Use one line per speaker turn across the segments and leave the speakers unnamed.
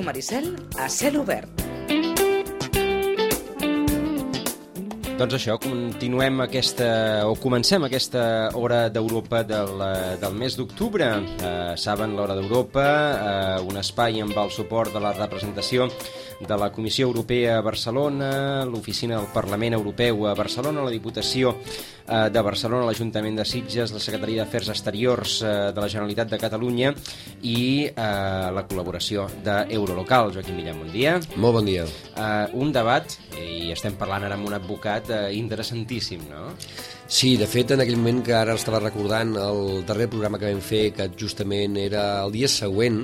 Ràdio Maricel, a cel obert.
Doncs això, continuem aquesta, o comencem aquesta hora d'Europa del, del mes d'octubre. Eh, saben, l'hora d'Europa, eh, un espai amb el suport de la representació de la Comissió Europea a Barcelona, l'Oficina del Parlament Europeu a Barcelona, la Diputació eh, de Barcelona, l'Ajuntament de Sitges, la Secretaria d'Afers Exteriors eh, de la Generalitat de Catalunya i eh, la col·laboració d'Eurolocal. Joaquim Millán, bon dia.
Molt bon dia.
Eh, un debat, i estem parlant ara amb un advocat eh, interessantíssim, no?
Sí, de fet, en aquell moment que ara estava recordant el darrer programa que vam fer, que justament era el dia següent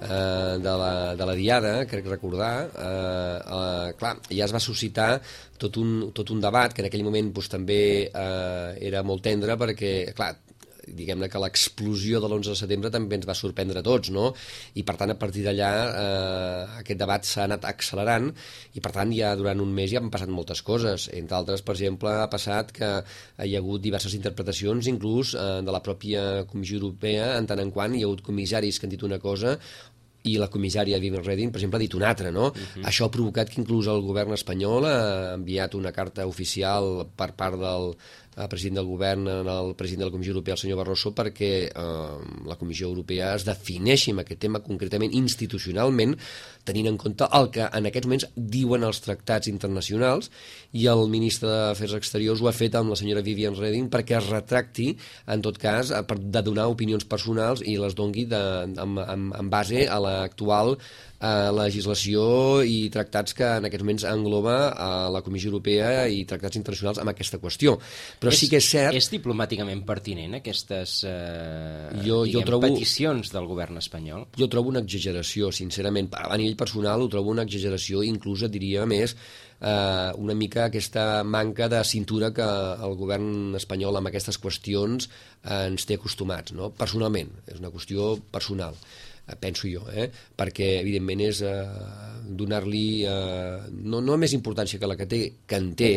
eh, de, la, de la Diada, crec recordar, eh, eh, clar, ja es va suscitar tot un, tot un debat que en aquell moment doncs, també eh, era molt tendre perquè, clar, diguem-ne que l'explosió de l'11 de setembre també ens va sorprendre a tots, no? I per tant, a partir d'allà, eh, aquest debat s'ha anat accelerant i per tant ja durant un mes ja han passat moltes coses. Entre altres, per exemple, ha passat que hi ha hagut diverses interpretacions, inclús eh, de la pròpia Comissió Europea, en tant en quant hi ha hagut comissaris que han dit una cosa i la comissària Vivian Redding, per exemple, ha dit una altra, no? Uh -huh. Això ha provocat que inclús el govern espanyol ha enviat una carta oficial per part del el president del govern, el president de la Comissió Europea, el senyor Barroso, perquè eh, la Comissió Europea es defineixi amb aquest tema concretament institucionalment, tenint en compte el que en aquests moments diuen els tractats internacionals i el ministre d'Afers Exteriors ho ha fet amb la senyora Vivian Redding perquè es retracti, en tot cas, de donar opinions personals i les dongui de, en, en, en base a l'actual eh, legislació i tractats que en aquests moments engloba a eh, la Comissió Europea i tractats internacionals amb aquesta qüestió. Però és, sí que és cert...
És diplomàticament pertinent aquestes eh,
jo,
diguem,
jo trobo,
peticions del govern espanyol?
Jo trobo una exageració, sincerament. A nivell personal ho trobo una exageració, inclús diria més eh, una mica aquesta manca de cintura que el govern espanyol amb aquestes qüestions eh, ens té acostumats, no? personalment, és una qüestió personal. Eh, penso jo, eh? perquè evidentment és eh, donar-li eh, no, no més importància que la que té, que en té,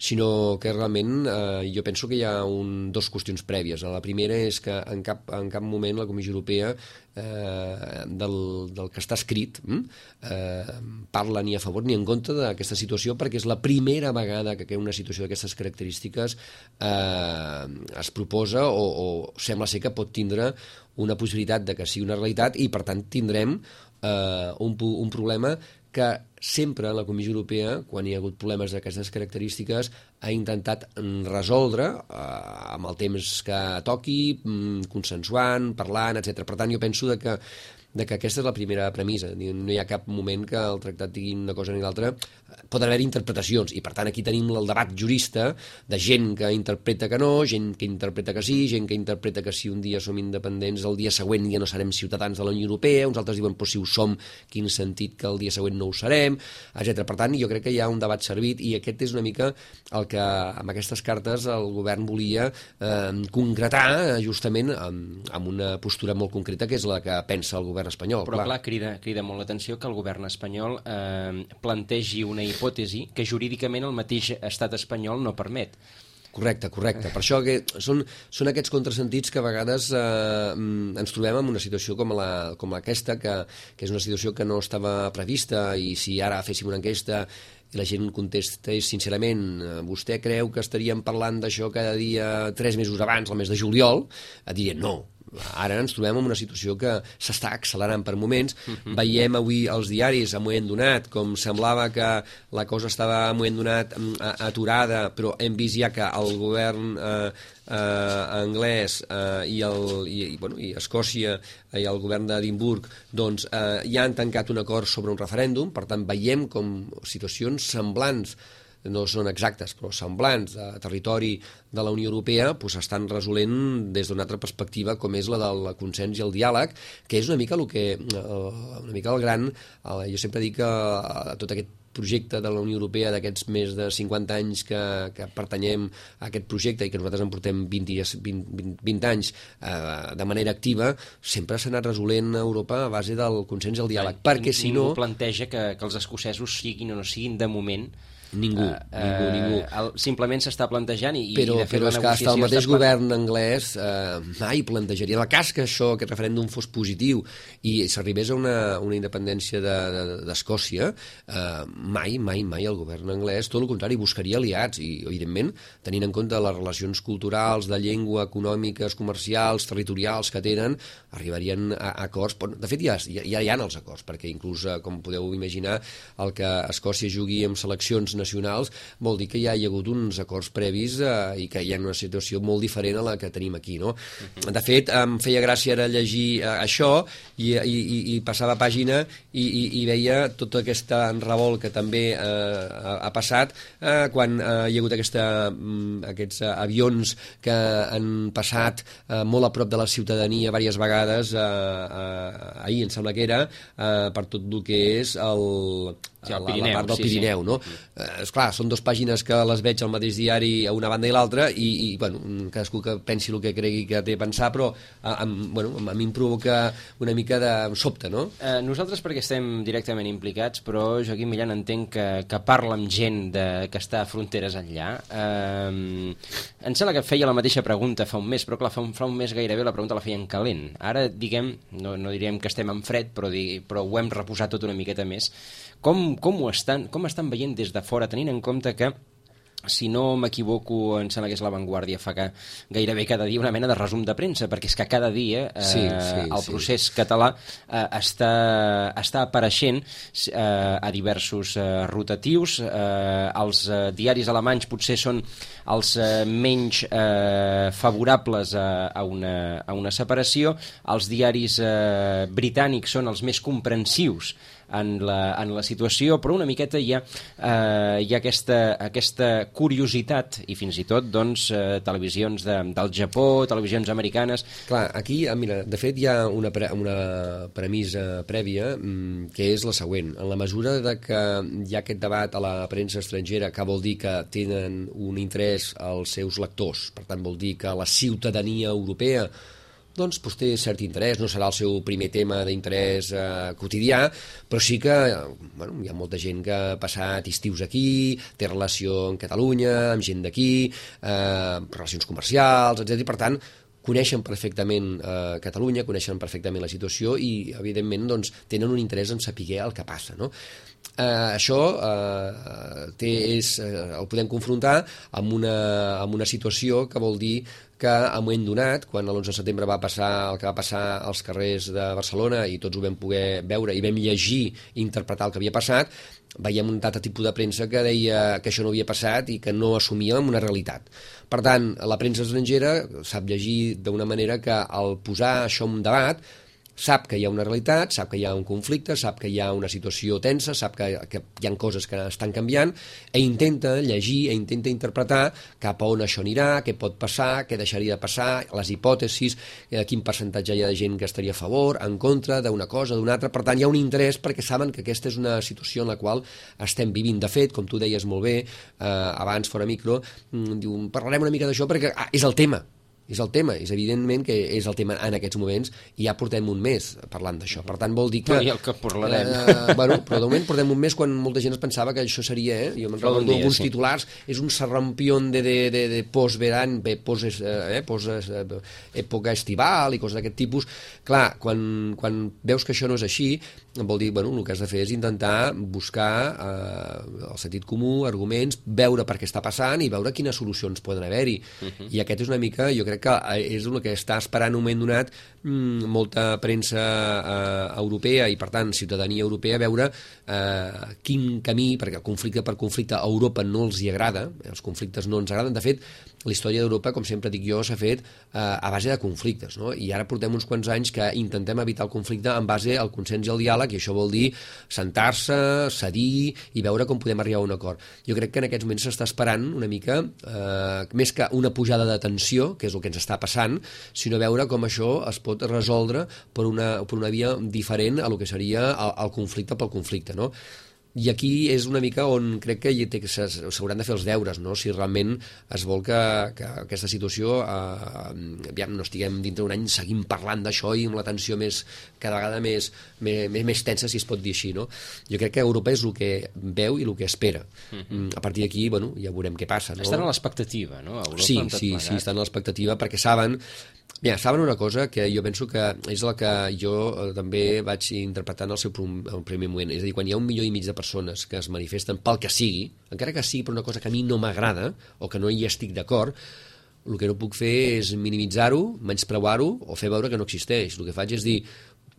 sinó que realment eh, jo penso que hi ha un, dos qüestions prèvies. La primera és que en cap, en cap moment la Comissió Europea eh, del, del que està escrit hm, eh, parla ni a favor ni en contra d'aquesta situació perquè és la primera vegada que una situació d'aquestes característiques eh, es proposa o, o sembla ser que pot tindre una possibilitat de que sigui una realitat i per tant tindrem eh, un, un problema que sempre la Comissió Europea, quan hi ha hagut problemes d'aquestes característiques, ha intentat resoldre eh, amb el temps que toqui, mm, consensuant, parlant, etc. Per tant, jo penso de que de que aquesta és la primera premissa. No hi ha cap moment que el tractat digui una cosa ni l'altra. Poden haver interpretacions, i per tant aquí tenim el debat jurista de gent que interpreta que no, gent que interpreta que sí, gent que interpreta que si un dia som independents, el dia següent ja no serem ciutadans de la Unió Europea, uns altres diuen, però si ho som, quin sentit que el dia següent no ho serem, etc. Per tant, jo crec que hi ha un debat servit i aquest és una mica el que amb aquestes cartes el govern volia eh, concretar justament amb, amb una postura molt concreta que és la que pensa el govern govern espanyol.
Però clar, clar crida, crida molt l'atenció que el govern espanyol eh, plantegi una hipòtesi que jurídicament el mateix estat espanyol no permet.
Correcte, correcte. Per això que són, són aquests contrasentits que a vegades eh, ens trobem en una situació com, la, com aquesta, que, que és una situació que no estava prevista i si ara féssim una enquesta i la gent contestés sincerament eh, vostè creu que estaríem parlant d'això cada dia tres mesos abans, el mes de juliol, dirien no, ara ens trobem en una situació que s'està accelerant per moments. Uh. -huh. Veiem avui els diaris a moment donat com semblava que la cosa estava a moment donat mm, aturada, però hem vist ja que el govern eh, eh, anglès eh, i, el, i, i, bueno, i Escòcia i el govern d'Edimburg doncs, eh, ja han tancat un acord sobre un referèndum, per tant veiem com situacions semblants no són exactes, però semblants a territori de la Unió Europea doncs estan resolent des d'una altra perspectiva com és la del consens i el diàleg, que és una mica el que eh, una mica el gran eh, jo sempre dic que eh, tot aquest projecte de la Unió Europea d'aquests més de 50 anys que, que pertanyem a aquest projecte i que nosaltres en portem 20, 20, 20 anys eh, de manera activa, sempre s'ha anat resolent a Europa a base del consens i el diàleg, perquè si no...
Planteja que, que els escocesos siguin o no siguin de moment
Ningú, uh, ningú, uh, ningú.
El, simplement s'està plantejant i,
però,
i de fet
però
la
és que hasta el mateix
està...
govern anglès eh, mai plantejaria el cas que això, aquest referèndum fos positiu. I s'arribés a una, una independència d'Escòcia de, de, eh, mai, mai, mai el govern anglès tot el contrari, buscaria aliats. I evidentment tenint en compte les relacions culturals de llengua, econòmiques, comercials territorials que tenen, arribarien a, a acords de fet ja, ja, ja hi ha els acords perquè inclús, eh, com podeu imaginar el que Escòcia jugui amb seleccions nacionals vol dir que ja hi ha hagut uns acords previs eh, i que hi ha una situació molt diferent a la que tenim aquí. No? De fet, em feia gràcia ara llegir eh, això i, i, i passava pàgina i, i, i veia tota aquesta enrevolt que també eh, ha, ha passat eh, quan eh, hi ha hagut aquesta, mm, aquests avions que han passat eh, molt a prop de la ciutadania diverses vegades eh, eh, ahir em sembla que era eh, per tot el que és el,
Sí, el Pirineu,
la part del
sí,
Pirineu,
sí.
no? Eh, esclar, són dues pàgines que les veig al mateix diari a una banda i l'altra i, i, bueno, cadascú que pensi el que cregui que té a pensar, però a, a, bueno, a mi em provoca una mica de sobte, no?
Eh, nosaltres perquè estem directament implicats, però Joaquim Millan entenc que, que parla amb gent de, que està a fronteres enllà. Eh, em sembla que feia la mateixa pregunta fa un mes, però clar, fa un, fa un mes gairebé la pregunta la feien calent. Ara, diguem, no, no diríem que estem en fred, però, di, però ho hem reposat tot una miqueta més. Com, com, ho estan, com estan veient des de fora, tenint en compte que si no m'equivoco, em sembla que és l'avantguàrdia, fa que gairebé cada dia una mena de resum de premsa, perquè és que cada dia eh,
Sí, sí,
el
sí.
procés català eh, està, està apareixent eh, a diversos eh, rotatius. Eh, els eh, diaris alemanys potser són els eh, menys eh, favorables a, a, una, a una separació, els diaris eh, britànics són els més comprensius en la, en la situació, però una miqueta hi ha, eh, hi ha aquesta, aquesta curiositat i fins i tot doncs, eh, televisions de, del Japó, televisions americanes...
Clar, aquí, ah, mira, de fet hi ha una, pre una premissa prèvia mm, que és la següent. En la mesura de que hi ha aquest debat a la premsa estrangera que vol dir que tenen un interès als seus lectors, per tant vol dir que la ciutadania europea doncs, doncs té cert interès, no serà el seu primer tema d'interès eh, quotidià, però sí que bueno, hi ha molta gent que ha passat estius aquí, té relació amb Catalunya, amb gent d'aquí, eh, relacions comercials, etc. per tant, coneixen perfectament eh, Catalunya, coneixen perfectament la situació i, evidentment, doncs, tenen un interès en saber el que passa. No? Eh, això eh, té, és, eh, el podem confrontar amb una, amb una situació que vol dir que a un moment donat, quan l'11 de setembre va passar el que va passar als carrers de Barcelona i tots ho vam poder veure i vam llegir i interpretar el que havia passat, veiem un data tipus de premsa que deia que això no havia passat i que no assumia una realitat. Per tant, la premsa estrangera sap llegir d'una manera que al posar això en debat sap que hi ha una realitat, sap que hi ha un conflicte, sap que hi ha una situació tensa, sap que, que hi ha coses que estan canviant, e intenta llegir, e intenta interpretar cap a on això anirà, què pot passar, què deixaria de passar, les hipòtesis, eh, quin percentatge hi ha de gent que estaria a favor, en contra d'una cosa, d'una altra. Per tant, hi ha un interès perquè saben que aquesta és una situació en la qual estem vivint. De fet, com tu deies molt bé, eh, abans fora micro, mm, diu, parlarem una mica d'això perquè ah, és el tema, és el tema, és evidentment que és el tema en aquests moments i ja portem un mes parlant d'això, per tant vol dir que...
I el que parlarem.
Eh, bueno, però de moment portem un mes quan molta gent es pensava que això seria, eh? jo me'n recordo
dia,
alguns
sí.
titulars, és un serrampion de, de, de, de postveran, bé, post, eh, post, eh, època estival i coses d'aquest tipus. Clar, quan, quan veus que això no és així, vol dir, bueno, el que has de fer és intentar buscar eh, el sentit comú, arguments, veure per què està passant i veure quines solucions poden haver-hi. I aquest és una mica, jo crec que eh, és el que està esperant un moment donat mm, molta premsa eh, europea i, per tant, ciutadania europea, veure eh, quin camí, perquè conflicte per conflicte a Europa no els hi agrada, els conflictes no ens agraden. De fet, la història d'Europa, com sempre dic jo, s'ha fet eh, a base de conflictes, no? i ara portem uns quants anys que intentem evitar el conflicte en base al consens i al diàleg, i això vol dir sentar-se, cedir i veure com podem arribar a un acord. Jo crec que en aquests moments s'està esperant una mica, eh, més que una pujada de tensió, que és el que ens està passant, sinó veure com això es pot resoldre per una, per una via diferent a lo que seria el, el conflicte pel conflicte. No? I aquí és una mica on crec que s'hauran de fer els deures, no? si realment es vol que, que aquesta situació eh, aviam, no estiguem dintre d'un any seguim parlant d'això i amb la tensió més, cada vegada més, més, més tensa, si es pot dir així. No? Jo crec que Europa és el que veu i el que espera. Mhm. -huh. A partir d'aquí, bueno, ja veurem què passa. No?
Estan a l'expectativa, no?
Europa sí, sí, sí, estan a l'expectativa perquè saben Mira, saben una cosa que jo penso que és la que jo eh, també vaig interpretar en el seu primer moment. És a dir, quan hi ha un milió i mig de persones que es manifesten pel que sigui, encara que sigui per una cosa que a mi no m'agrada o que no hi estic d'acord, el que no puc fer és minimitzar-ho, menyspreuar-ho o fer veure que no existeix. El que faig és dir,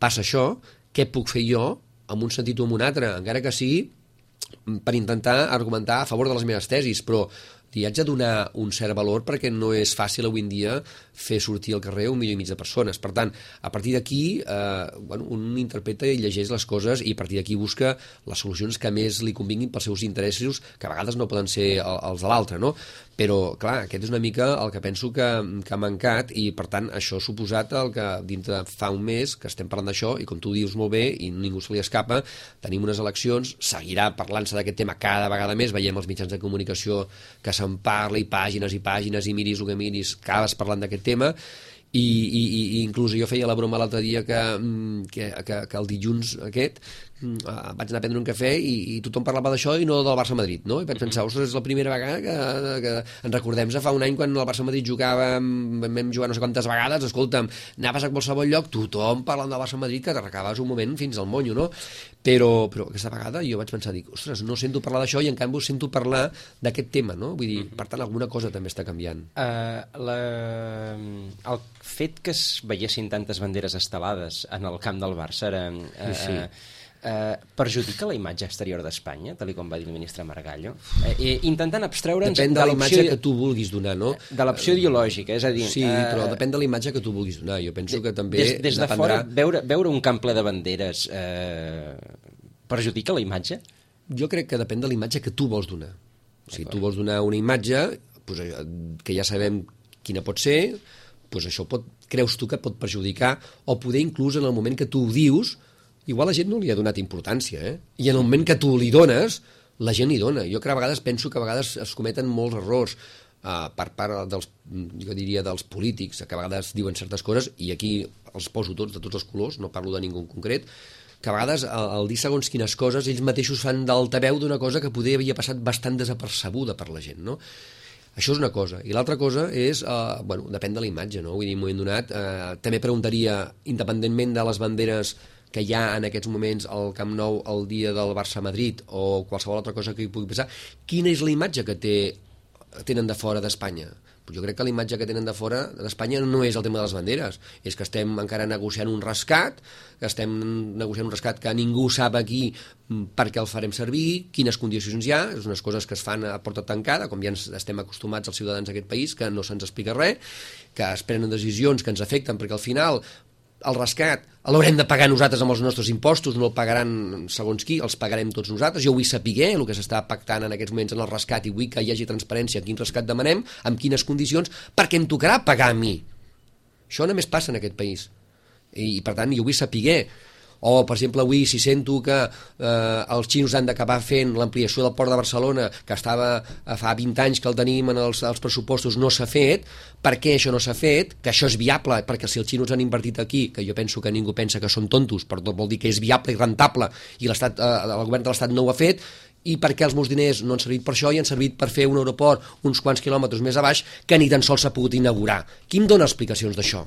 passa això, què puc fer jo amb un sentit o amb un altre, encara que sigui per intentar argumentar a favor de les meves tesis, però li haig de donar un cert valor perquè no és fàcil avui en dia fer sortir al carrer un milió i mig de persones. Per tant, a partir d'aquí, eh, bueno, un interpreta i llegeix les coses i a partir d'aquí busca les solucions que més li convinguin pels seus interessos, que a vegades no poden ser els de l'altre, no? Però, clar, aquest és una mica el que penso que, que ha mancat i, per tant, això ha suposat el que dintre fa un mes que estem parlant d'això i, com tu dius molt bé, i ningú se li escapa, tenim unes eleccions, seguirà parlant-se d'aquest tema cada vegada més, veiem els mitjans de comunicació que se'n parla i pàgines i pàgines i miris el que miris, acabes parlant d'aquest tema i, i, i inclús jo feia la broma l'altre dia que, mm, que, que, que el dilluns aquest uh, vaig anar a prendre un cafè i, i tothom parlava d'això i no del Barça-Madrid, no? I vaig pensar, ostres, és la primera vegada que, que ens recordem fa un any quan el Barça-Madrid jugava, vam jugar no sé quantes vegades, escolta'm, anaves a qualsevol lloc, tothom parlant del Barça-Madrid que t'arrecaves un moment fins al monyo, no? Però, però aquesta vegada jo vaig pensar, dic, ostres, no sento parlar d'això i en canvi sento parlar d'aquest tema, no? Vull dir, per tant, alguna cosa també està canviant.
Uh, la... El fet que es veiessin tantes banderes estelades en el camp del Barça era... Uh, sí, sí eh, perjudica la imatge exterior d'Espanya, tal com va dir el ministre Margallo? Eh, eh, intentant abstreure'ns...
Depèn de, de la imatge que tu vulguis donar, no?
De l'opció ideològica, és a dir...
Sí, eh, però depèn de la imatge que tu vulguis donar. Jo penso que també
des, des de dependrà... fora, veure, veure un camp ple de banderes eh, perjudica la imatge?
Jo crec que depèn de la imatge que tu vols donar. Si tu vols donar una imatge pues, que ja sabem quina pot ser, pues això pot, creus tu que pot perjudicar o poder inclús en el moment que tu ho dius igual la gent no li ha donat importància, eh? I en el moment que tu li dones, la gent li dona. Jo que a vegades penso que a vegades es cometen molts errors uh, per part dels, jo diria, dels polítics, que a vegades diuen certes coses, i aquí els poso tots, de tots els colors, no parlo de ningú en concret, que a vegades al dir segons quines coses ells mateixos fan d'altaveu d'una cosa que poder havia passat bastant desapercebuda per la gent, no? Això és una cosa. I l'altra cosa és, eh, bueno, depèn de la imatge, no? Vull dir, un moment donat, eh, també preguntaria, independentment de les banderes que hi ha en aquests moments al Camp Nou el dia del Barça-Madrid o qualsevol altra cosa que hi pugui passar, quina és la imatge que té, tenen de fora d'Espanya? Jo crec que la imatge que tenen de fora d'Espanya no és el tema de les banderes, és que estem encara negociant un rescat, que estem negociant un rescat que ningú sap aquí mm, per què el farem servir, quines condicions hi ha, és unes coses que es fan a porta tancada, com ja ens estem acostumats els ciutadans d'aquest país, que no se'ns explica res, que es prenen decisions que ens afecten perquè al final el rescat l'haurem de pagar nosaltres amb els nostres impostos, no el pagaran segons qui, els pagarem tots nosaltres. Jo vull saber el que s'està pactant en aquests moments en el rescat i vull que hi hagi transparència quin rescat demanem, amb quines condicions, perquè em tocarà pagar a mi. Això només passa en aquest país. I, i per tant, jo vull saber o per exemple avui si sento que eh, els xinos han d'acabar fent l'ampliació del port de Barcelona que estava eh, fa 20 anys que el tenim en els, els pressupostos no s'ha fet per què això no s'ha fet, que això és viable perquè si els xinos han invertit aquí, que jo penso que ningú pensa que són tontos, però vol dir que és viable i rentable i eh, el govern de l'Estat no ho ha fet i perquè els meus diners no han servit per això i han servit per fer un aeroport uns quants quilòmetres més a baix que ni tan sols s'ha pogut inaugurar. Qui em dona explicacions d'això?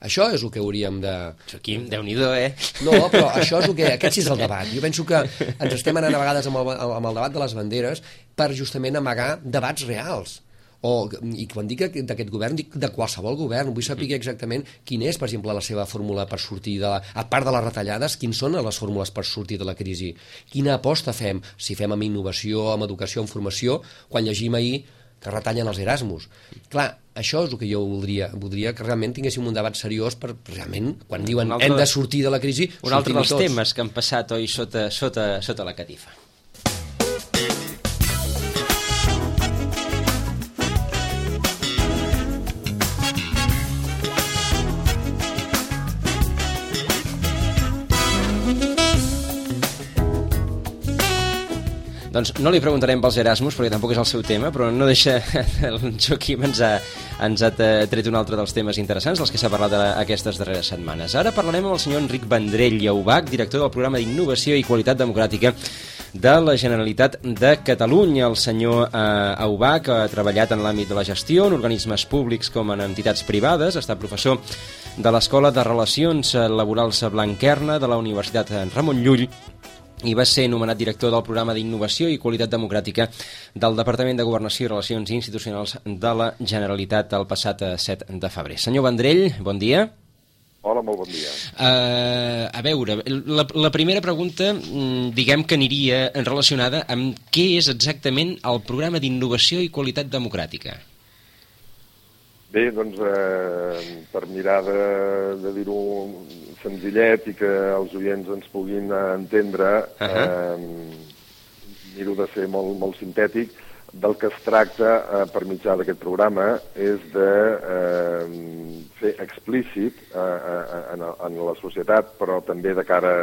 Això és el que hauríem de...
Joaquim, déu nhi eh?
No, però això és el que... Aquest sí és el debat. Jo penso que ens estem anant a vegades amb el, amb el debat de les banderes per justament amagar debats reals. O, I quan dic d'aquest govern, dic de qualsevol govern. Vull saber exactament quina és, per exemple, la seva fórmula per sortir de la... A part de les retallades, quins són les fórmules per sortir de la crisi? Quina aposta fem? Si fem amb innovació, amb educació, amb formació, quan llegim ahir que retallen els Erasmus. Clar, això és el que jo voldria. Voldria que realment tinguéssim un debat seriós per realment, quan diuen altre, hem de sortir de la crisi,
Un altre dels tots. temes que han passat oi sota, sota, sota la catifa. Doncs no li preguntarem pels Erasmus, perquè tampoc és el seu tema, però no deixa... El Joaquim ens ha, ens ha tret un altre dels temes interessants, dels que s'ha parlat aquestes darreres setmanes. Ara parlarem amb el senyor Enric Vendrell Llaubach, director del programa d'Innovació i Qualitat Democràtica de la Generalitat de Catalunya. El senyor eh, Aubach ha treballat en l'àmbit de la gestió, en organismes públics com en entitats privades, estat professor de l'Escola de Relacions Laborals Blanquerna de la Universitat Ramon Llull i va ser nomenat director del programa d'Innovació i Qualitat Democràtica del Departament de Governació i Relacions Institucionals de la Generalitat el passat 7 eh, de febrer. Senyor Vendrell, bon dia.
Hola, molt bon dia.
Uh, a veure, la, la primera pregunta, mm, diguem que aniria relacionada amb què és exactament el programa d'innovació i qualitat democràtica.
Bé, doncs, eh, per mirar de, de dir-ho senzillet i que els oients ens puguin entendre, uh -huh. eh, miro de ser molt, molt sintètic, del que es tracta eh, per mitjà d'aquest programa és de eh, fer explícit eh, eh, en, en la societat, però també de cara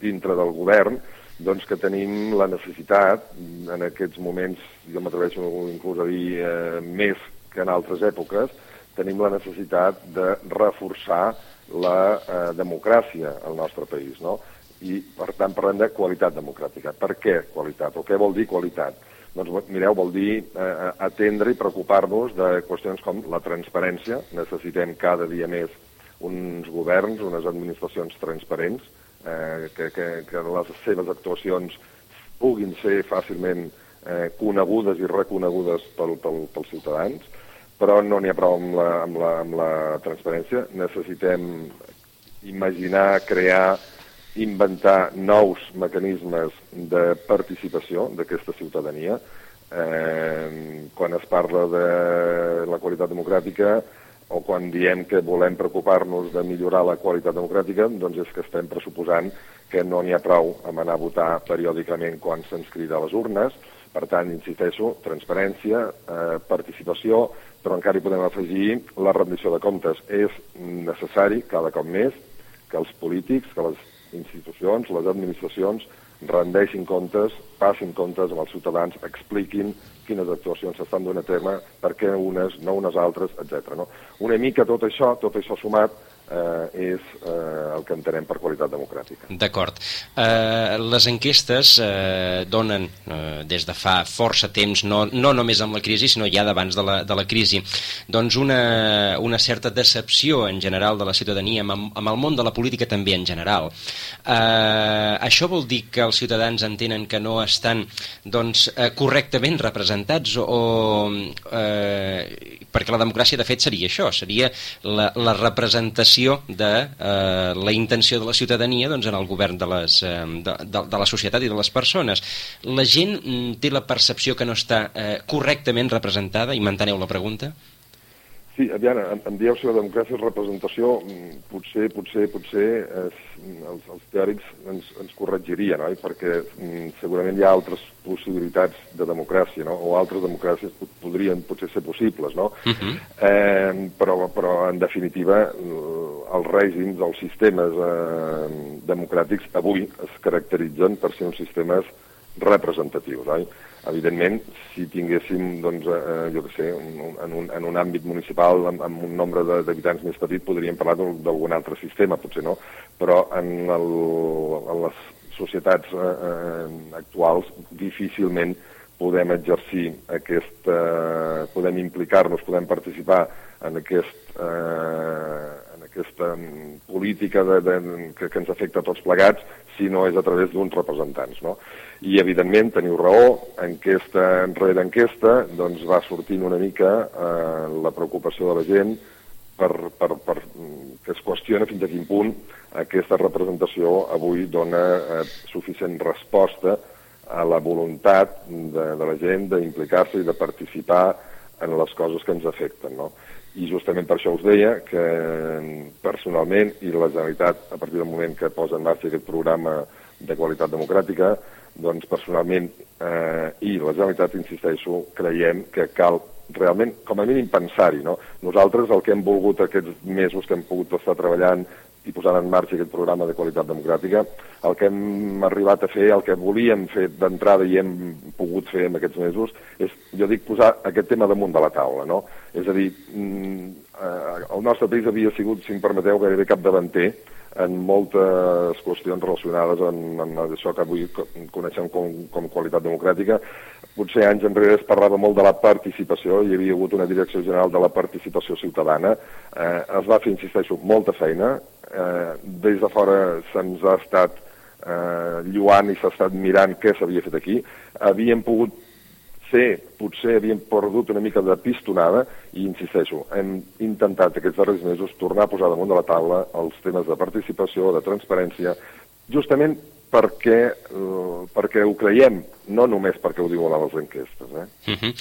dintre del govern, doncs que tenim la necessitat, en aquests moments, jo m'atreveixo inclús a dir eh, més que en altres èpoques, tenim la necessitat de reforçar la eh, democràcia al nostre país, no? I, per tant, parlem de qualitat democràtica. Per què qualitat? O què vol dir qualitat? Doncs, mireu, vol dir eh, atendre i preocupar-nos de qüestions com la transparència. Necessitem cada dia més uns governs, unes administracions transparents, eh, que, que, que les seves actuacions puguin ser fàcilment eh, conegudes i reconegudes pel, pel, pels ciutadans però no n'hi ha prou amb la, amb, la, amb la transparència. Necessitem imaginar, crear, inventar nous mecanismes de participació d'aquesta ciutadania. Eh, quan es parla de la qualitat democràtica o quan diem que volem preocupar-nos de millorar la qualitat democràtica, doncs és que estem pressuposant que no n'hi ha prou amb anar a votar periòdicament quan se'ns crida a les urnes. Per tant, insisteixo, transparència, eh, participació, però encara hi podem afegir la rendició de comptes. És necessari, cada cop més, que els polítics, que les institucions, les administracions, rendeixin comptes, passin comptes amb els ciutadans, expliquin quines actuacions s'estan donant a terme, per què unes, no unes altres, etc. No? Una mica tot això, tot això sumat, eh, és eh, el que entenem per qualitat democràtica.
D'acord. Eh, les enquestes eh, donen, eh, des de fa força temps, no, no només amb la crisi, sinó ja d'abans de, la, de la crisi, doncs una, una certa decepció en general de la ciutadania amb, amb el món de la política també en general. Eh, això vol dir que els ciutadans entenen que no estan doncs, eh, correctament representats o, eh, perquè la democràcia de fet seria això, seria la, la representació de eh, la intenció de la ciutadania doncs, en el govern de, les, eh, de, de, de la societat i de les persones. La gent mm, té la percepció que no està eh, correctament representada, i m'enteneu la pregunta?
Sí, aviam, em, dieu si la democràcia és representació, mm, potser, potser, potser eh, els, els teòrics ens, ens corregirien, oi? perquè mm, segurament hi ha altres possibilitats de democràcia, no? o altres democràcies podrien potser ser possibles, no? Uh. -huh. eh, però, però, en definitiva, els règims, els sistemes eh, democràtics avui es caracteritzen per ser uns sistemes representatius, oi? Evidentment, si tinguéssim, doncs, eh, jo què sé, un, en, un, en un àmbit municipal amb, amb un nombre d'habitants més petit podríem parlar d'algun altre sistema, potser no, però en, el, en les societats eh, eh, actuals difícilment podem exercir aquest, eh, podem implicar-nos, podem participar en aquest, eh, aquesta política de, de, que, que ens afecta a tots plegats si no és a través d'uns representants, no? I, evidentment, teniu raó, enquesta enrere enquesta, doncs va sortint una mica eh, la preocupació de la gent per, per, per que es qüestiona fins a quin punt aquesta representació avui dona eh, suficient resposta a la voluntat de, de la gent d'implicar-se i de participar en les coses que ens afecten, no? I justament per això us deia que personalment i la Generalitat, a partir del moment que posa en marxa aquest programa de qualitat democràtica, doncs personalment eh, i la Generalitat, insisteixo, creiem que cal realment, com a mínim, pensar-hi. No? Nosaltres el que hem volgut aquests mesos que hem pogut estar treballant i posant en marxa aquest programa de qualitat democràtica, el que hem arribat a fer, el que volíem fer d'entrada i hem pogut fer en aquests mesos, és, jo dic, posar aquest tema damunt de la taula, no? És a dir, mm, eh, el nostre país havia sigut, si em permeteu, gairebé capdavanter en moltes qüestions relacionades amb, amb això que avui coneixem com, com qualitat democràtica. Potser anys enrere es parlava molt de la participació, hi havia hagut una direcció general de la participació ciutadana, eh, es va fer, insisteixo, molta feina, eh, des de fora se'ns ha estat eh, lluant i s'ha estat mirant què s'havia fet aquí, havíem pogut ser, potser havíem perdut una mica de pistonada i, insisteixo, hem intentat aquests darrers mesos tornar a posar damunt de la taula els temes de participació, de transparència, justament perquè, uh, perquè ho creiem, no només perquè ho diuen les enquestes. Eh?
Uh -huh.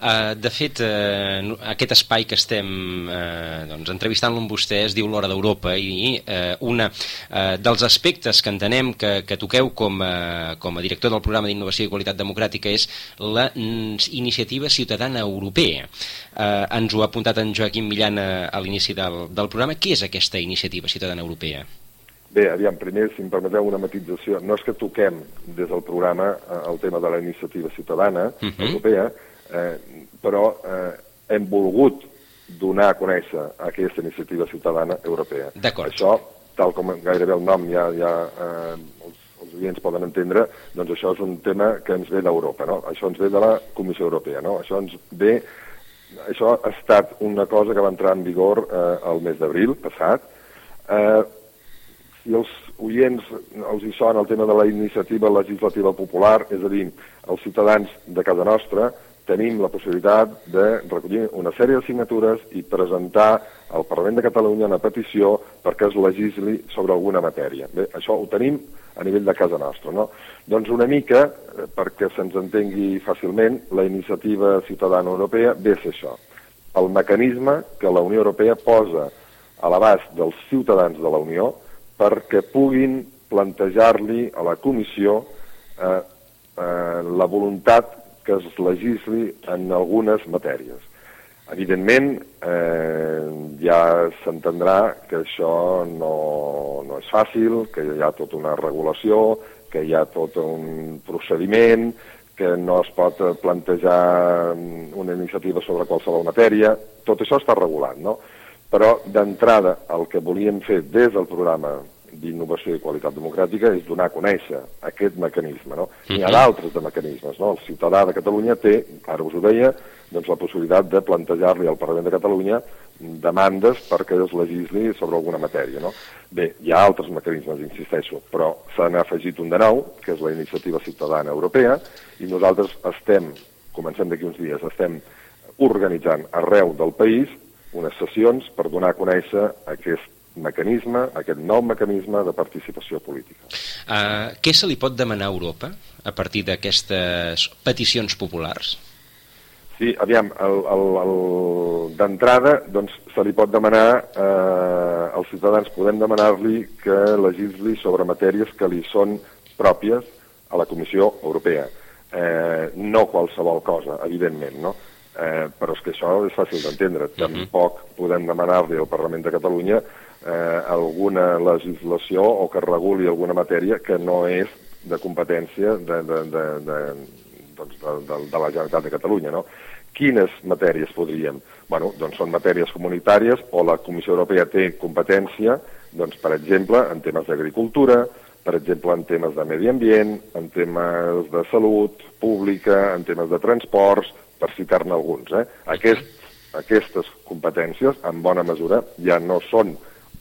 uh, de fet, uh, aquest espai que estem uh, doncs, entrevistant-lo amb vostè es diu l'Hora d'Europa i uh, una uh, dels aspectes que entenem que, que toqueu com a, com a director del programa d'Innovació i Qualitat Democràtica és la iniciativa ciutadana europea. Uh, ens ho ha apuntat en Joaquim Millan a, a l'inici del, del programa. Què és aquesta iniciativa ciutadana europea?
Bé, aviam, primer, si em permeteu una matització, no és que toquem des del programa eh, el tema de la iniciativa ciutadana uh mhm. -huh. europea, eh, però eh, hem volgut donar a conèixer aquesta iniciativa ciutadana europea. Això, tal com gairebé el nom ja, ja eh, els, els oients poden entendre, doncs això és un tema que ens ve d'Europa, no? Això ens ve de la Comissió Europea, no? Això ens ve... Això ha estat una cosa que va entrar en vigor eh, el mes d'abril passat, eh, si els oients els hi sona el tema de la iniciativa legislativa popular, és a dir, els ciutadans de casa nostra tenim la possibilitat de recollir una sèrie de signatures i presentar al Parlament de Catalunya una petició perquè es legisli sobre alguna matèria. Bé, això ho tenim a nivell de casa nostra, no? Doncs una mica, eh, perquè se'ns entengui fàcilment, la iniciativa ciutadana europea ve a ser això. El mecanisme que la Unió Europea posa a l'abast dels ciutadans de la Unió perquè puguin plantejar-li a la comissió eh, eh, la voluntat que es legisli en algunes matèries. Evidentment, eh, ja s'entendrà que això no, no és fàcil, que hi ha tota una regulació, que hi ha tot un procediment, que no es pot plantejar una iniciativa sobre qualsevol matèria. Tot això està regulat, no? Però, d'entrada, el que volíem fer des del programa d'innovació i qualitat democràtica és donar a conèixer aquest mecanisme. No? N'hi ha mhm. d'altres de mecanismes. No? El ciutadà de Catalunya té, ara us ho deia, doncs la possibilitat de plantejar-li al Parlament de Catalunya demandes perquè es legisli sobre alguna matèria. No? Bé, hi ha altres mecanismes, insisteixo, però s'han afegit un de nou, que és la iniciativa ciutadana europea, i nosaltres estem, comencem d'aquí uns dies, estem organitzant arreu del país unes sessions per donar a conèixer aquest mecanisme, aquest nou mecanisme de participació política.
Uh, què se li pot demanar a Europa a partir d'aquestes peticions populars?
Sí, aviam, d'entrada doncs, se li pot demanar, eh, als ciutadans podem demanar-li que legisli sobre matèries que li són pròpies a la Comissió Europea. Eh, no qualsevol cosa, evidentment, no? Eh, però és que això és fàcil d'entendre. Mhm. Tampoc podem demanar-li al Parlament de Catalunya eh, alguna legislació o que reguli alguna matèria que no és de competència de, de, de, de, doncs de, de, de la Generalitat de Catalunya. No? Quines matèries podríem? Bueno, doncs són matèries comunitàries o la Comissió Europea té competència, doncs, per exemple, en temes d'agricultura, per exemple, en temes de medi ambient, en temes de salut pública, en temes de transports, per citar-ne alguns. Eh? Aquest, aquestes competències, en bona mesura, ja no són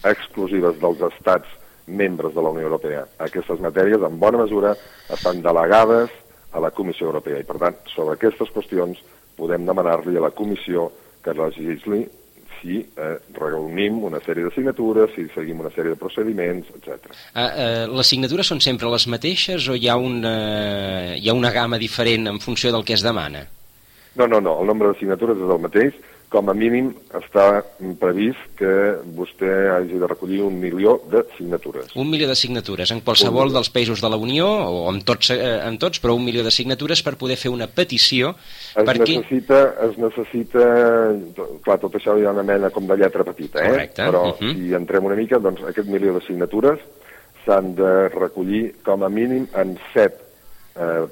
exclusives dels estats membres de la Unió Europea. Aquestes matèries, en bona mesura, estan delegades a la Comissió Europea i, per tant, sobre aquestes qüestions podem demanar-li a la Comissió que legisli si eh, reunim una sèrie de signatures, si seguim una sèrie de procediments, etc.
Uh, uh, les signatures són sempre les mateixes o hi ha, una, hi ha una gamma diferent en funció del que es demana?
No, no, no, el nombre de signatures és el mateix, com a mínim està previst que vostè hagi de recollir un milió de signatures.
Un milió de signatures en qualsevol dels països de la Unió, o en tots, eh, en tots, però un milió de signatures per poder fer una petició
Es
perquè...
necessita, es necessita, clar, tot això hi ha una mena com de lletra petita, eh?
Correcte,
Però
uh -huh.
si entrem una mica, doncs aquest milió de signatures s'han de recollir com a mínim en set eh,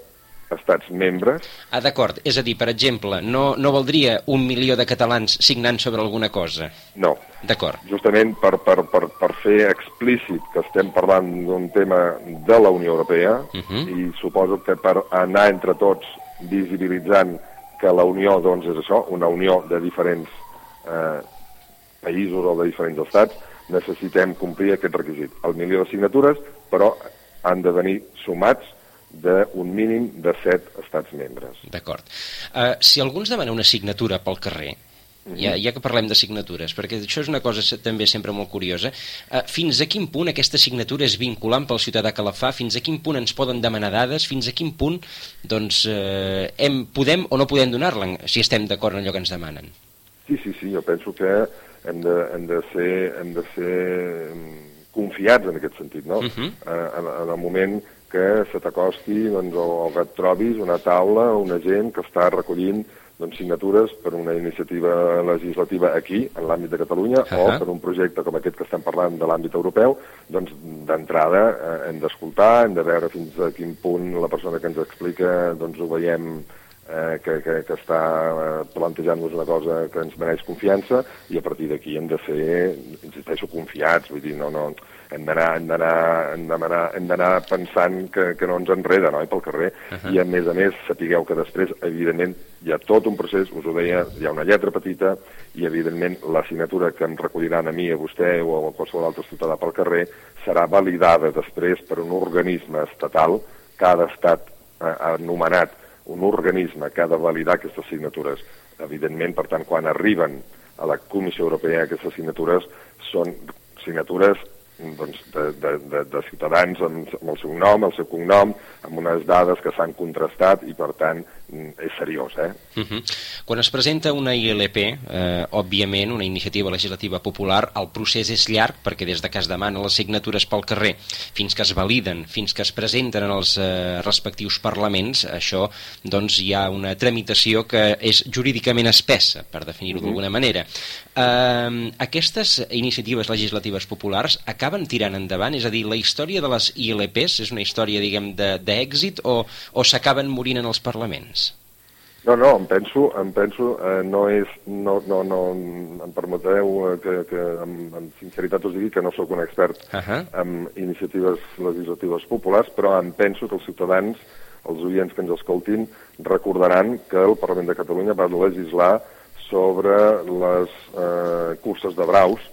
estats membres.
Ah, d'acord. És a dir, per exemple, no, no valdria un milió de catalans signant sobre alguna cosa.
No,
D'acord.
justament per, per, per, per fer explícit que estem parlant d'un tema de la Unió Europea
Uh -huh.
i suposo que per anar entre tots visibilitzant que la Unió doncs, és això, una unió de diferents eh, països o de diferents estats, necessitem complir aquest requisit. El milió de signatures, però han de venir sumats d'un mínim de set estats membres.
D'acord. Uh, si algú ens demana una signatura pel carrer, ja, ja que parlem de signatures, perquè això és una cosa també sempre molt curiosa, uh, fins a quin punt aquesta signatura és vinculant pel ciutadà que la fa, fins a quin punt ens poden demanar dades, fins a quin punt doncs, uh, hem, podem o no podem donar-la, si estem d'acord en allò que ens demanen.
Sí, sí, sí, jo penso que hem de, hem de ser, hem de ser mm, confiats en aquest sentit, no?
Mhm.
eh, en, en el moment que se t'acosti doncs, o, o que et trobis una taula, una gent que està recollint doncs, signatures per una iniciativa legislativa aquí, en l'àmbit de Catalunya,
Ahà.
o per un projecte com aquest que estem parlant de l'àmbit europeu, doncs d'entrada eh, hem d'escoltar, hem de veure fins a quin punt la persona que ens explica doncs, ho veiem eh, que, que, que està eh, plantejant-nos una cosa que ens mereix confiança i a partir d'aquí hem de ser, insisteixo, confiats, vull dir, no, no, hem d'anar pensant que, que no ens enreda no, pel carrer
Ahà.
i a més a més sapigueu que després evidentment hi ha tot un procés, us ho deia, hi ha una lletra petita i evidentment la signatura que em recolliran a mi, a vostè o a qualsevol altre ciutadà pel carrer serà validada després per un organisme estatal, cada estat eh, ha anomenat un organisme que ha de validar aquestes signatures. Evidentment, per tant, quan arriben a la Comissió Europea aquestes signatures són signatures doncs, de, de, de, de ciutadans amb, amb el seu nom, el seu cognom, amb unes dades que s'han contrastat i, per tant, és seriós, eh?
Uh -huh. Quan es presenta una ILP, eh, òbviament, una iniciativa legislativa popular, el procés és llarg perquè des de que es demana les signatures pel carrer fins que es validen, fins que es presenten en els eh, respectius parlaments, això doncs hi ha una tramitació que és jurídicament espessa, per definir-ho d'alguna manera. Eh, aquestes iniciatives legislatives populars acaben tirant endavant? És a dir, la història de les ILPs és una història, diguem, de- d'èxit o, o s'acaben morint en els parlaments?
No, no, em penso, em penso eh, no és, no, no, no, em permetreu eh, que, que amb, amb sinceritat us digui que no sóc un expert
Ahà.
en iniciatives legislatives populars, però em penso que els ciutadans, els oients que ens escoltin, recordaran que el Parlament de Catalunya va legislar sobre les eh, curses de braus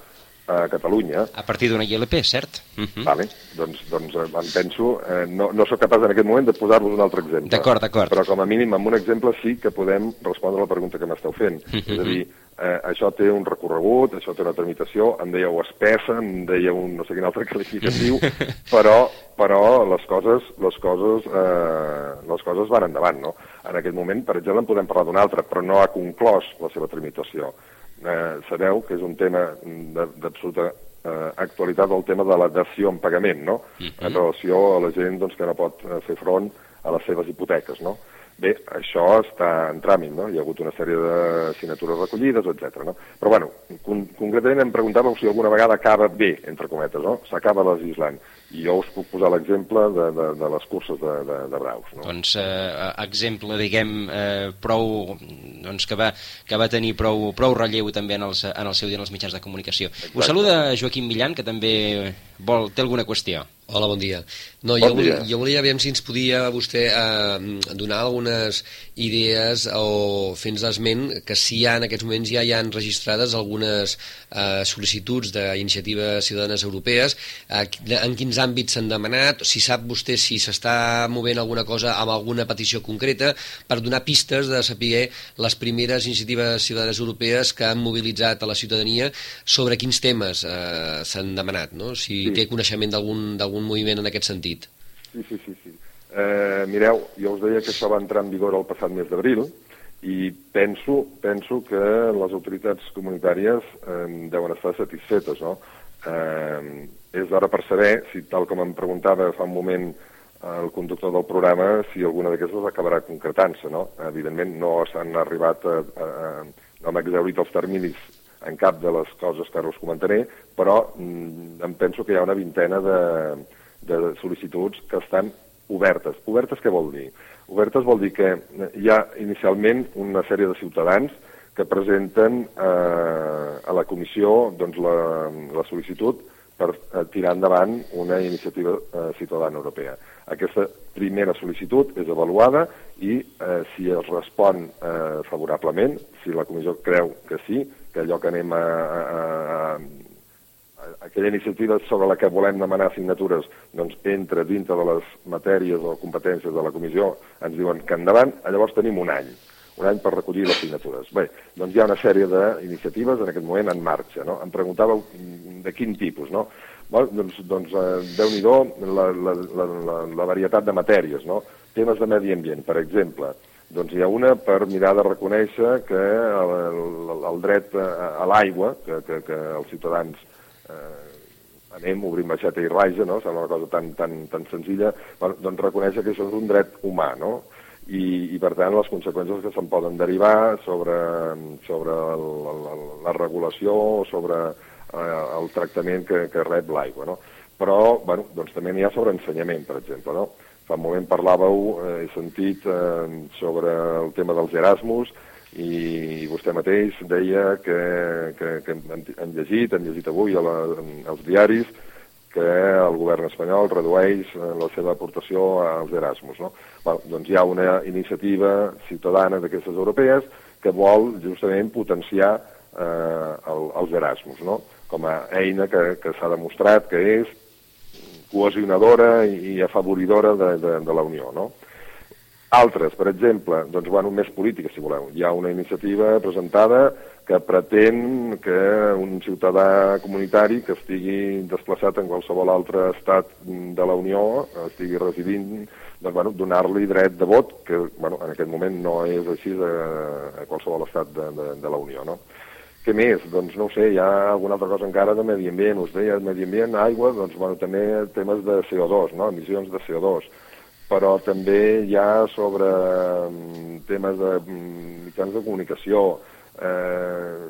a Catalunya,
A partir d'una ILP, cert? Uh -huh.
Vale, doncs, doncs eh, em penso, eh, no, no sóc capaç en aquest moment de posar-vos un altre exemple.
D'acord, d'acord.
Però com a mínim amb un exemple sí que podem respondre a la pregunta que m'esteu fent.
Mhm.
És a dir, eh, això té un recorregut, això té una tramitació, em dèieu espessa, em dèieu un no sé quin altre qualificatiu, però, però les coses, les coses, eh, les coses van endavant, no? En aquest moment, per exemple, en podem parlar d'un altre, però no ha conclòs la seva tramitació. Eh, sabeu que és un tema de- d'absoluta eh, actualitat el tema de la dació en pagament, no? En relació a la gent doncs, que no pot eh, fer front a les seves hipoteques, no? Bé, això està en tràmit, no? Hi ha hagut una sèrie de signatures recollides, etc. no? Però, bueno, con concretament em preguntàveu si alguna vegada acaba bé, entre cometes, no? S'acaba legislant. I jo us puc posar l'exemple de, de, de les curses de, de, de braus, no?
Doncs eh, exemple, diguem, eh, prou, doncs que va, que va tenir prou, prou relleu també en, els, en el seu dia en els mitjans de comunicació. Us saluda Joaquim Millan, que també vol, té alguna qüestió.
Hola, bon dia. No,
Bon
jo, volia,
dia.
jo volia veure si ens podia vostè eh, donar algunes idees o fer-nos esment que si hi ha, en aquests moments ja hi han registrades algunes eh, sol·licituds d'iniciatives ciutadanes europees, eh, en quins àmbits s'han demanat, si sap vostè si s'està movent alguna cosa amb alguna petició concreta, per donar pistes de saber les primeres iniciatives ciutadanes europees que han mobilitzat a la ciutadania sobre quins temes eh, s'han demanat, no? si
Sí.
té coneixement d'algun moviment en aquest sentit.
Sí, sí, sí. sí. Eh, mireu, jo us deia que això va entrar en vigor el passat mes d'abril i penso, penso que les autoritats comunitàries eh, deuen estar satisfetes, no? Eh, és hora per saber si, tal com em preguntava fa un moment el conductor del programa, si alguna d'aquestes acabarà concretant-se, no? Evidentment no s'han arribat a, a, a, no hem exaurit els terminis en cap de les coses que ara us comentaré, però mm, em penso que hi ha una vintena de, de sol·licituds que estan obertes. Obertes què vol dir? Obertes vol dir que hi ha inicialment una sèrie de ciutadans que presenten eh, a la comissió doncs, la, la sol·licitud per eh, tirar endavant una iniciativa eh, ciutadana europea. Aquesta primera sol·licitud és avaluada i eh, si es respon eh, favorablement, si la comissió creu que sí, que allò que anem a, a, a, aquella iniciativa sobre la que volem demanar signatures doncs entra dintre de les matèries o competències de la comissió, ens diuen que endavant, llavors tenim un any un any per recollir les signatures. Bé, doncs hi ha una sèrie d'iniciatives en aquest moment en marxa. No? Em preguntàveu de quin tipus, no? Bé, doncs, doncs eh, Déu-n'hi-do la, la, la, la, la varietat de matèries, no? Temes de medi ambient, per exemple. Doncs hi ha una per mirar de reconèixer que el, el, el dret a, a l'aigua, que, que, que els ciutadans eh, anem, obrim baixeta i raja, no? Sembla una cosa tan, tan, tan senzilla, bueno, doncs reconèixer que això és un dret humà, no? i, i per tant les conseqüències que se'n poden derivar sobre, sobre el, el, la regulació o sobre eh, el tractament que, que rep l'aigua. No? Però bueno, doncs també n'hi ha sobre ensenyament, per exemple. No? Fa un moment parlàveu, eh, he sentit, eh, sobre el tema dels Erasmus, i vostè mateix deia que, que, que han llegit, han llegit avui a la, als diaris, que el govern espanyol redueix eh, la seva aportació als Erasmus. No? Bueno, doncs hi ha una iniciativa ciutadana d'aquestes europees que vol justament potenciar eh, el, els Erasmus, no? com a eina que, que s'ha demostrat que és cohesionadora i afavoridora de, de, de la Unió. No? Altres, per exemple, doncs, bueno, més polítiques, si voleu. Hi ha una iniciativa presentada que pretén que un ciutadà comunitari que estigui desplaçat en qualsevol altre estat de la Unió, estigui residint, doncs, bueno, donar-li dret de vot, que bueno, en aquest moment no és així a, a qualsevol estat de, de, de la Unió. No? Què més? Doncs no sé, hi ha alguna altra cosa encara de medi ambient, us deia, medi ambient, aigua, doncs bueno, també temes de CO2, no? emissions de CO2 però també hi ha sobre mm, temes de mm, mitjans de comunicació, eh,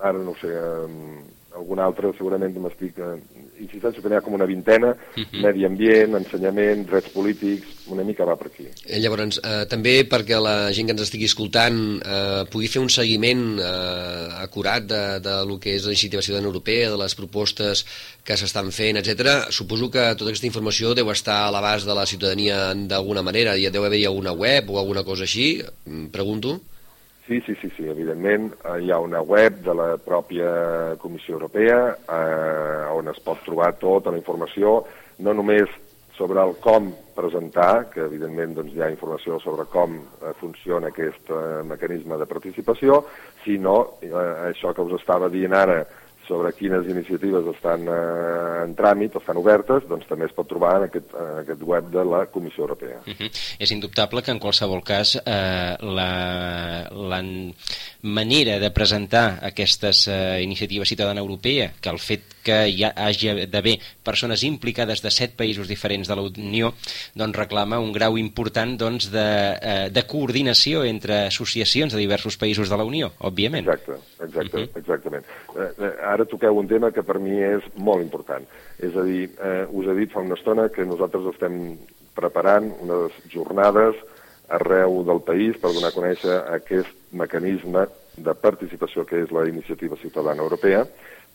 ara no sé, eh, algun altre segurament m'estic... Eh, insisteixo que n'hi ha com una vintena, uh mhm. -huh. medi ambient, ensenyament, drets polítics, una mica va per aquí.
Eh, llavors, eh, també perquè la gent que ens estigui escoltant eh, pugui fer un seguiment eh, acurat de, de lo que és la iniciativa ciutadana europea, de les propostes que s'estan fent, etc. Suposo que tota aquesta informació deu estar a l'abast de la ciutadania d'alguna manera, hi deu haver alguna web o alguna cosa així, mm, pregunto.
Sí, sí, sí, sí, evidentment eh, hi ha una web de la pròpia Comissió Europea eh, on es pot trobar tota la informació, no només sobre el com presentar, que evidentment doncs, hi ha informació sobre com eh, funciona aquest eh, mecanisme de participació, sinó eh, això que us estava dient ara, sobre quines iniciatives estan eh, en tràmit, estan obertes, doncs també es pot trobar en aquest, en aquest web de la Comissió Europea.
Uh -huh. És indubtable que en qualsevol cas eh, la, la manera de presentar aquestes eh, iniciatives ciutadana europea, que el fet que hi hagi d'haver persones implicades de set països diferents de la Unió, doncs reclama un grau important doncs, de, eh, de coordinació entre associacions de diversos països de la Unió, òbviament.
Exacte, exacte, uh -huh. exactament. Eh, eh, ara toqueu un tema que per mi és molt important. És a dir, eh, us he dit fa una estona que nosaltres estem preparant unes jornades arreu del país per donar a conèixer aquest mecanisme de participació que és la iniciativa ciutadana europea,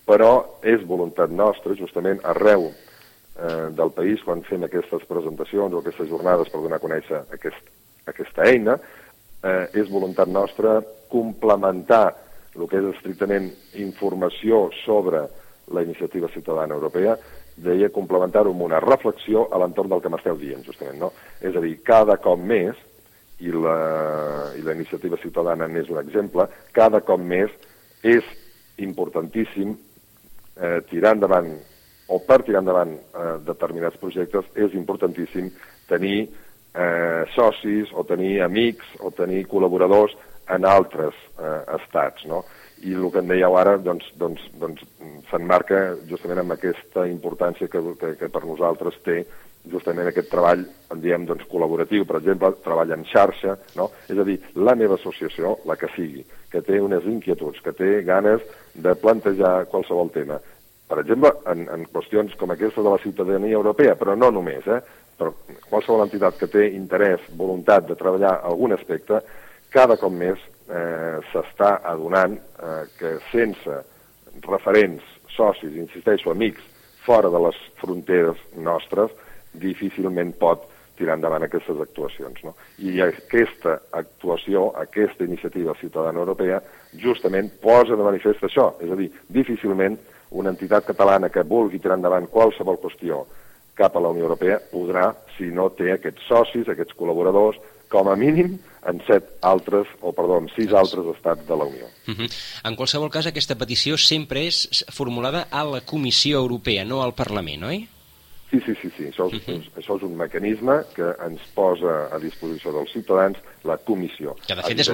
però és voluntat nostra, justament arreu eh, del país, quan fem aquestes presentacions o aquestes jornades per donar a conèixer aquest, aquesta eina, eh, és voluntat nostra complementar el que és estrictament informació sobre la iniciativa ciutadana europea, deia complementar-ho amb una reflexió a l'entorn del que m'esteu dient, justament, no? És a dir, cada cop més, i la, i la iniciativa ciutadana n'és un exemple, cada cop més és importantíssim eh, tirar endavant, o per tirar endavant eh, determinats projectes, és importantíssim tenir eh, socis o tenir amics o tenir col·laboradors en altres eh, estats, no? I el que em dèieu ara doncs, doncs, doncs, s'enmarca justament amb aquesta importància que, que, que per nosaltres té justament aquest treball, en diem, doncs, col·laboratiu, per exemple, treball en xarxa, no? És a dir, la meva associació, la que sigui, que té unes inquietuds, que té ganes de plantejar qualsevol tema, per exemple, en, en qüestions com aquesta de la ciutadania europea, però no només, eh? però qualsevol entitat que té interès, voluntat de treballar algun aspecte, cada cop més eh, s'està adonant eh, que sense referents, socis, insisteixo, amics, fora de les fronteres nostres, difícilment pot tirar endavant aquestes actuacions. No? I aquesta actuació, aquesta iniciativa ciutadana europea, justament posa de manifest això, és a dir, difícilment una entitat catalana que vulgui tirar endavant qualsevol qüestió cap a la Unió Europea podrà, si no té aquests socis, aquests col·laboradors, com a mínim en set altres, o perdó, en sis altres estats de la Unió.
Uh -huh. En qualsevol cas, aquesta petició sempre és formulada a la Comissió Europea, no al Parlament, oi?
Sí, sí, sí, sí. Això, és, uh -huh. això és un mecanisme que ens posa a disposició dels ciutadans la comissió.
Que de fet és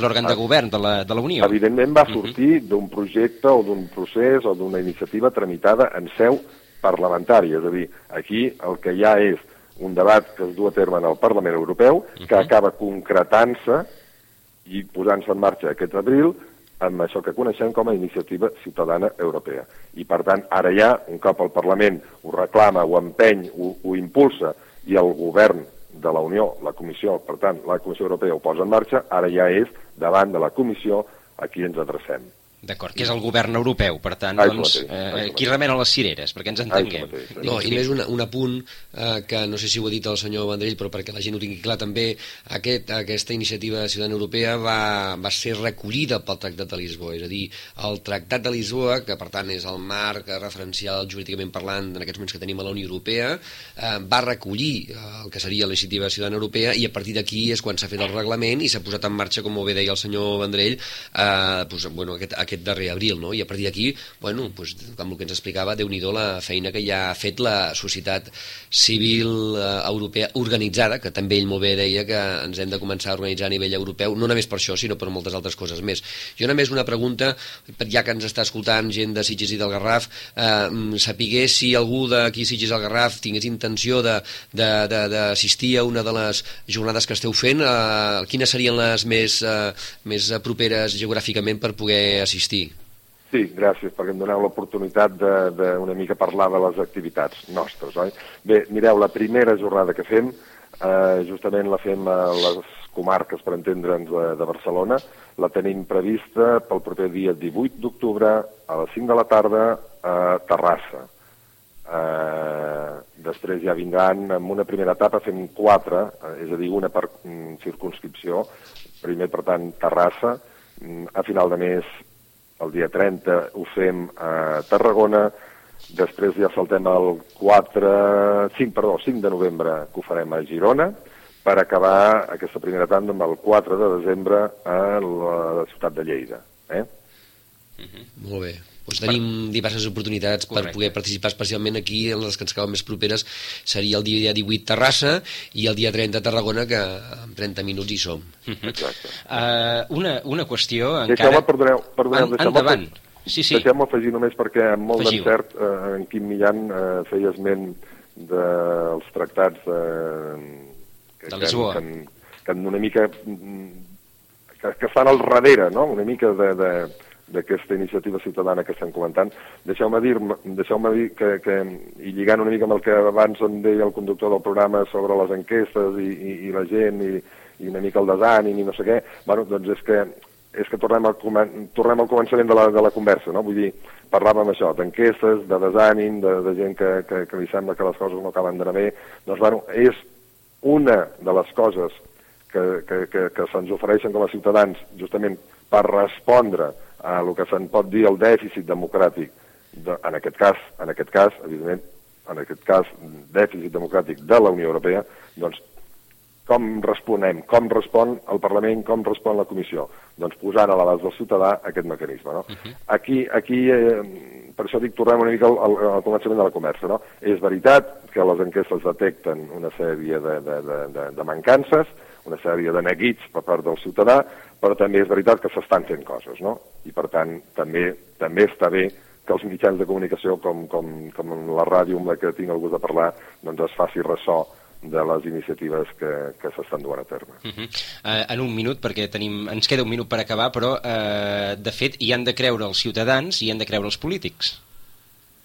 l'òrgan de govern de la, de la Unió.
Evidentment va sortir uh -huh. d'un projecte o d'un procés o d'una iniciativa tramitada en seu parlamentària. És a dir, aquí el que hi ha és un debat que es du a terme en el Parlament Europeu, uh -huh. que acaba concretant-se i posant-se en marxa aquest abril amb això que coneixem com a iniciativa ciutadana europea. I, per tant, ara ja, un cop el Parlament ho reclama, ho empeny, ho, ho impulsa, i el govern de la Unió, la Comissió, per tant, la Comissió Europea ho posa en marxa, ara ja és davant de la Comissió a qui ens adrecem.
D'acord, que és el govern europeu, per tant, ah, doncs, mateix, eh, qui remena les cireres, perquè ens entenguem. Mateix,
no, i més un, un apunt eh, que no sé si ho ha dit el senyor Vendrell, però perquè la gent ho tingui clar també, aquest, aquesta iniciativa ciutadana europea va, va ser recollida pel Tractat de Lisboa, és a dir, el Tractat de Lisboa, que per tant és el marc referencial jurídicament parlant en aquests moments que tenim a la Unió Europea, eh, va recollir eh, el que seria la iniciativa ciutadana europea i a partir d'aquí és quan s'ha fet el reglament i s'ha posat en marxa, com bé deia el senyor Vendrell, eh, doncs, bueno, aquest, aquest aquest darrer abril, no? I a partir d'aquí, bueno, doncs, com el que ens explicava, déu nhi la feina que ja ha fet la societat civil eh, europea organitzada, que també ell molt bé deia que ens hem de començar a organitzar a nivell europeu, no només per això, sinó per moltes altres coses més. Jo només una pregunta, ja que ens està escoltant gent de Sitges i del Garraf, eh, sapiguer si algú d'aquí Sitges del Garraf tingués intenció d'assistir a una de les jornades que esteu fent, eh, quines serien les més, eh, més properes geogràficament per poder assistir assistir.
Sí, gràcies, perquè em doneu l'oportunitat d'una mica parlar de les activitats nostres, oi? Bé, mireu, la primera jornada que fem, eh, justament la fem a les comarques, per entendre'ns, de, de Barcelona, la tenim prevista pel proper dia 18 d'octubre a les 5 de la tarda a Terrassa. Eh, després ja vindran, en una primera etapa fem quatre, eh, és a dir, una per mm, circunscripció, primer, per tant, Terrassa, mm, a final de mes el dia 30 ho fem a Tarragona, després ja saltem el 4, 5, perdó, 5 de novembre que ho farem a Girona, per acabar aquesta primera tanda amb el 4 de desembre a la ciutat de Lleida. Eh?
Uh -huh. Molt bé doncs tenim diverses oportunitats Correcte. per poder participar especialment aquí en les que ens cauen més properes seria el dia 18 Terrassa i el dia 30 Tarragona que en 30 minuts hi som
Exacte. Uh, una, una qüestió encara...
perdoneu, perdoneu
en, endavant
sí, sí. deixem-me afegir només perquè amb molt d'encert eh, en Quim Millan eh, feia esment dels tractats eh,
que, de Lisboa
que, que, que una mica que, que estan al darrere no? una mica de, de d'aquesta iniciativa ciutadana que estem comentant. Deixeu-me dir, deixeu dir que, que, i lligant una mica amb el que abans em deia el conductor del programa sobre les enquestes i, i, i la gent i, i una mica el desànim i no sé què, bueno, doncs és que és que tornem al, tornem al començament de la, de la conversa, no? Vull dir, parlàvem això, d'enquestes, de desànim, de, de gent que, que, que li sembla que les coses no acaben d'anar bé. Doncs, bueno, és una de les coses que, que, que, que se'ns ofereixen com a ciutadans justament per respondre a el que se'n pot dir el dèficit democràtic, de, en aquest cas, en aquest cas, evidentment, en aquest cas, dèficit democràtic de la Unió Europea, doncs com responem, com respon el Parlament, com respon la Comissió? Doncs posant a l'abast del ciutadà aquest mecanisme. No? Uh -huh. Aquí, aquí eh, per això dic, tornem una mica al, al, al començament de la conversa. No? És veritat que les enquestes detecten una sèrie de, de, de, de, de mancances, una sèrie de neguits per part del ciutadà, però també és veritat que s'estan fent coses, no? I per tant, també, també està bé que els mitjans de comunicació, com, com, com la ràdio amb la que tinc el gust de parlar, doncs es faci ressò de les iniciatives que, que s'estan duent a terme.
Uh -huh. uh, en un minut, perquè tenim, ens queda un minut per acabar, però uh, de fet hi han de creure els ciutadans i hi han de creure els polítics.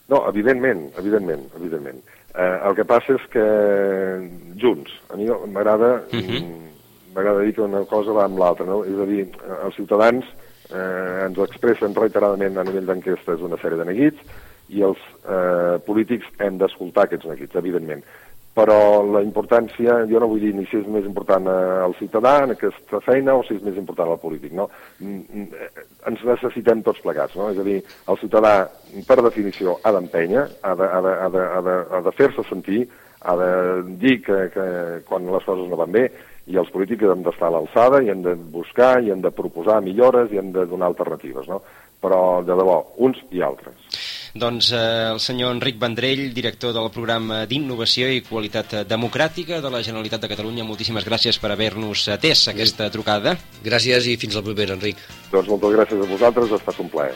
No, evidentment, evidentment, evidentment. Uh, el que passa és que junts, a mi m'agrada uh -huh. M'agrada dir que una cosa va amb l'altra, no? És a dir, els ciutadans eh, ens expressen reiteradament a nivell d'enquestes una sèrie de neguits i els eh, polítics hem d'escoltar aquests neguits, evidentment però la importància, jo no vull dir ni si és més important el ciutadà en aquesta feina o si és més important el polític, no? Mm, mm, ens necessitem tots plegats, no? És a dir, el ciutadà, per definició, ha d'empènyer, ha de, ha de, ha de, ha de, ha de fer-se sentir, ha de dir que, que quan les coses no van bé, i els polítics hem d'estar a l'alçada i hem de buscar i hem de proposar millores i hem de donar alternatives, no? Però, de debò, uns i altres.
Doncs eh, el senyor Enric Vendrell, director del programa d'Innovació i Qualitat Democràtica de la Generalitat de Catalunya, moltíssimes gràcies per haver-nos atès aquesta trucada.
Gràcies i fins la propera, Enric.
Doncs moltes gràcies a vosaltres, ha estat un plaer.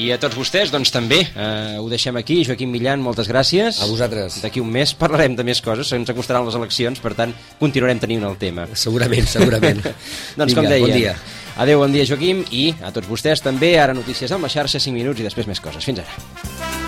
I a tots vostès, doncs també, eh, ho deixem aquí. Joaquim Millan, moltes gràcies.
A vosaltres.
D'aquí un mes parlarem de més coses, ens acostaran les eleccions, per tant, continuarem tenint el tema.
Segurament, segurament.
doncs
Vinga,
com deia,
bon dia.
Adéu, bon dia, Joaquim, i a tots vostès també. Ara notícies amb la xarxa, 5 minuts i després més coses. Fins ara.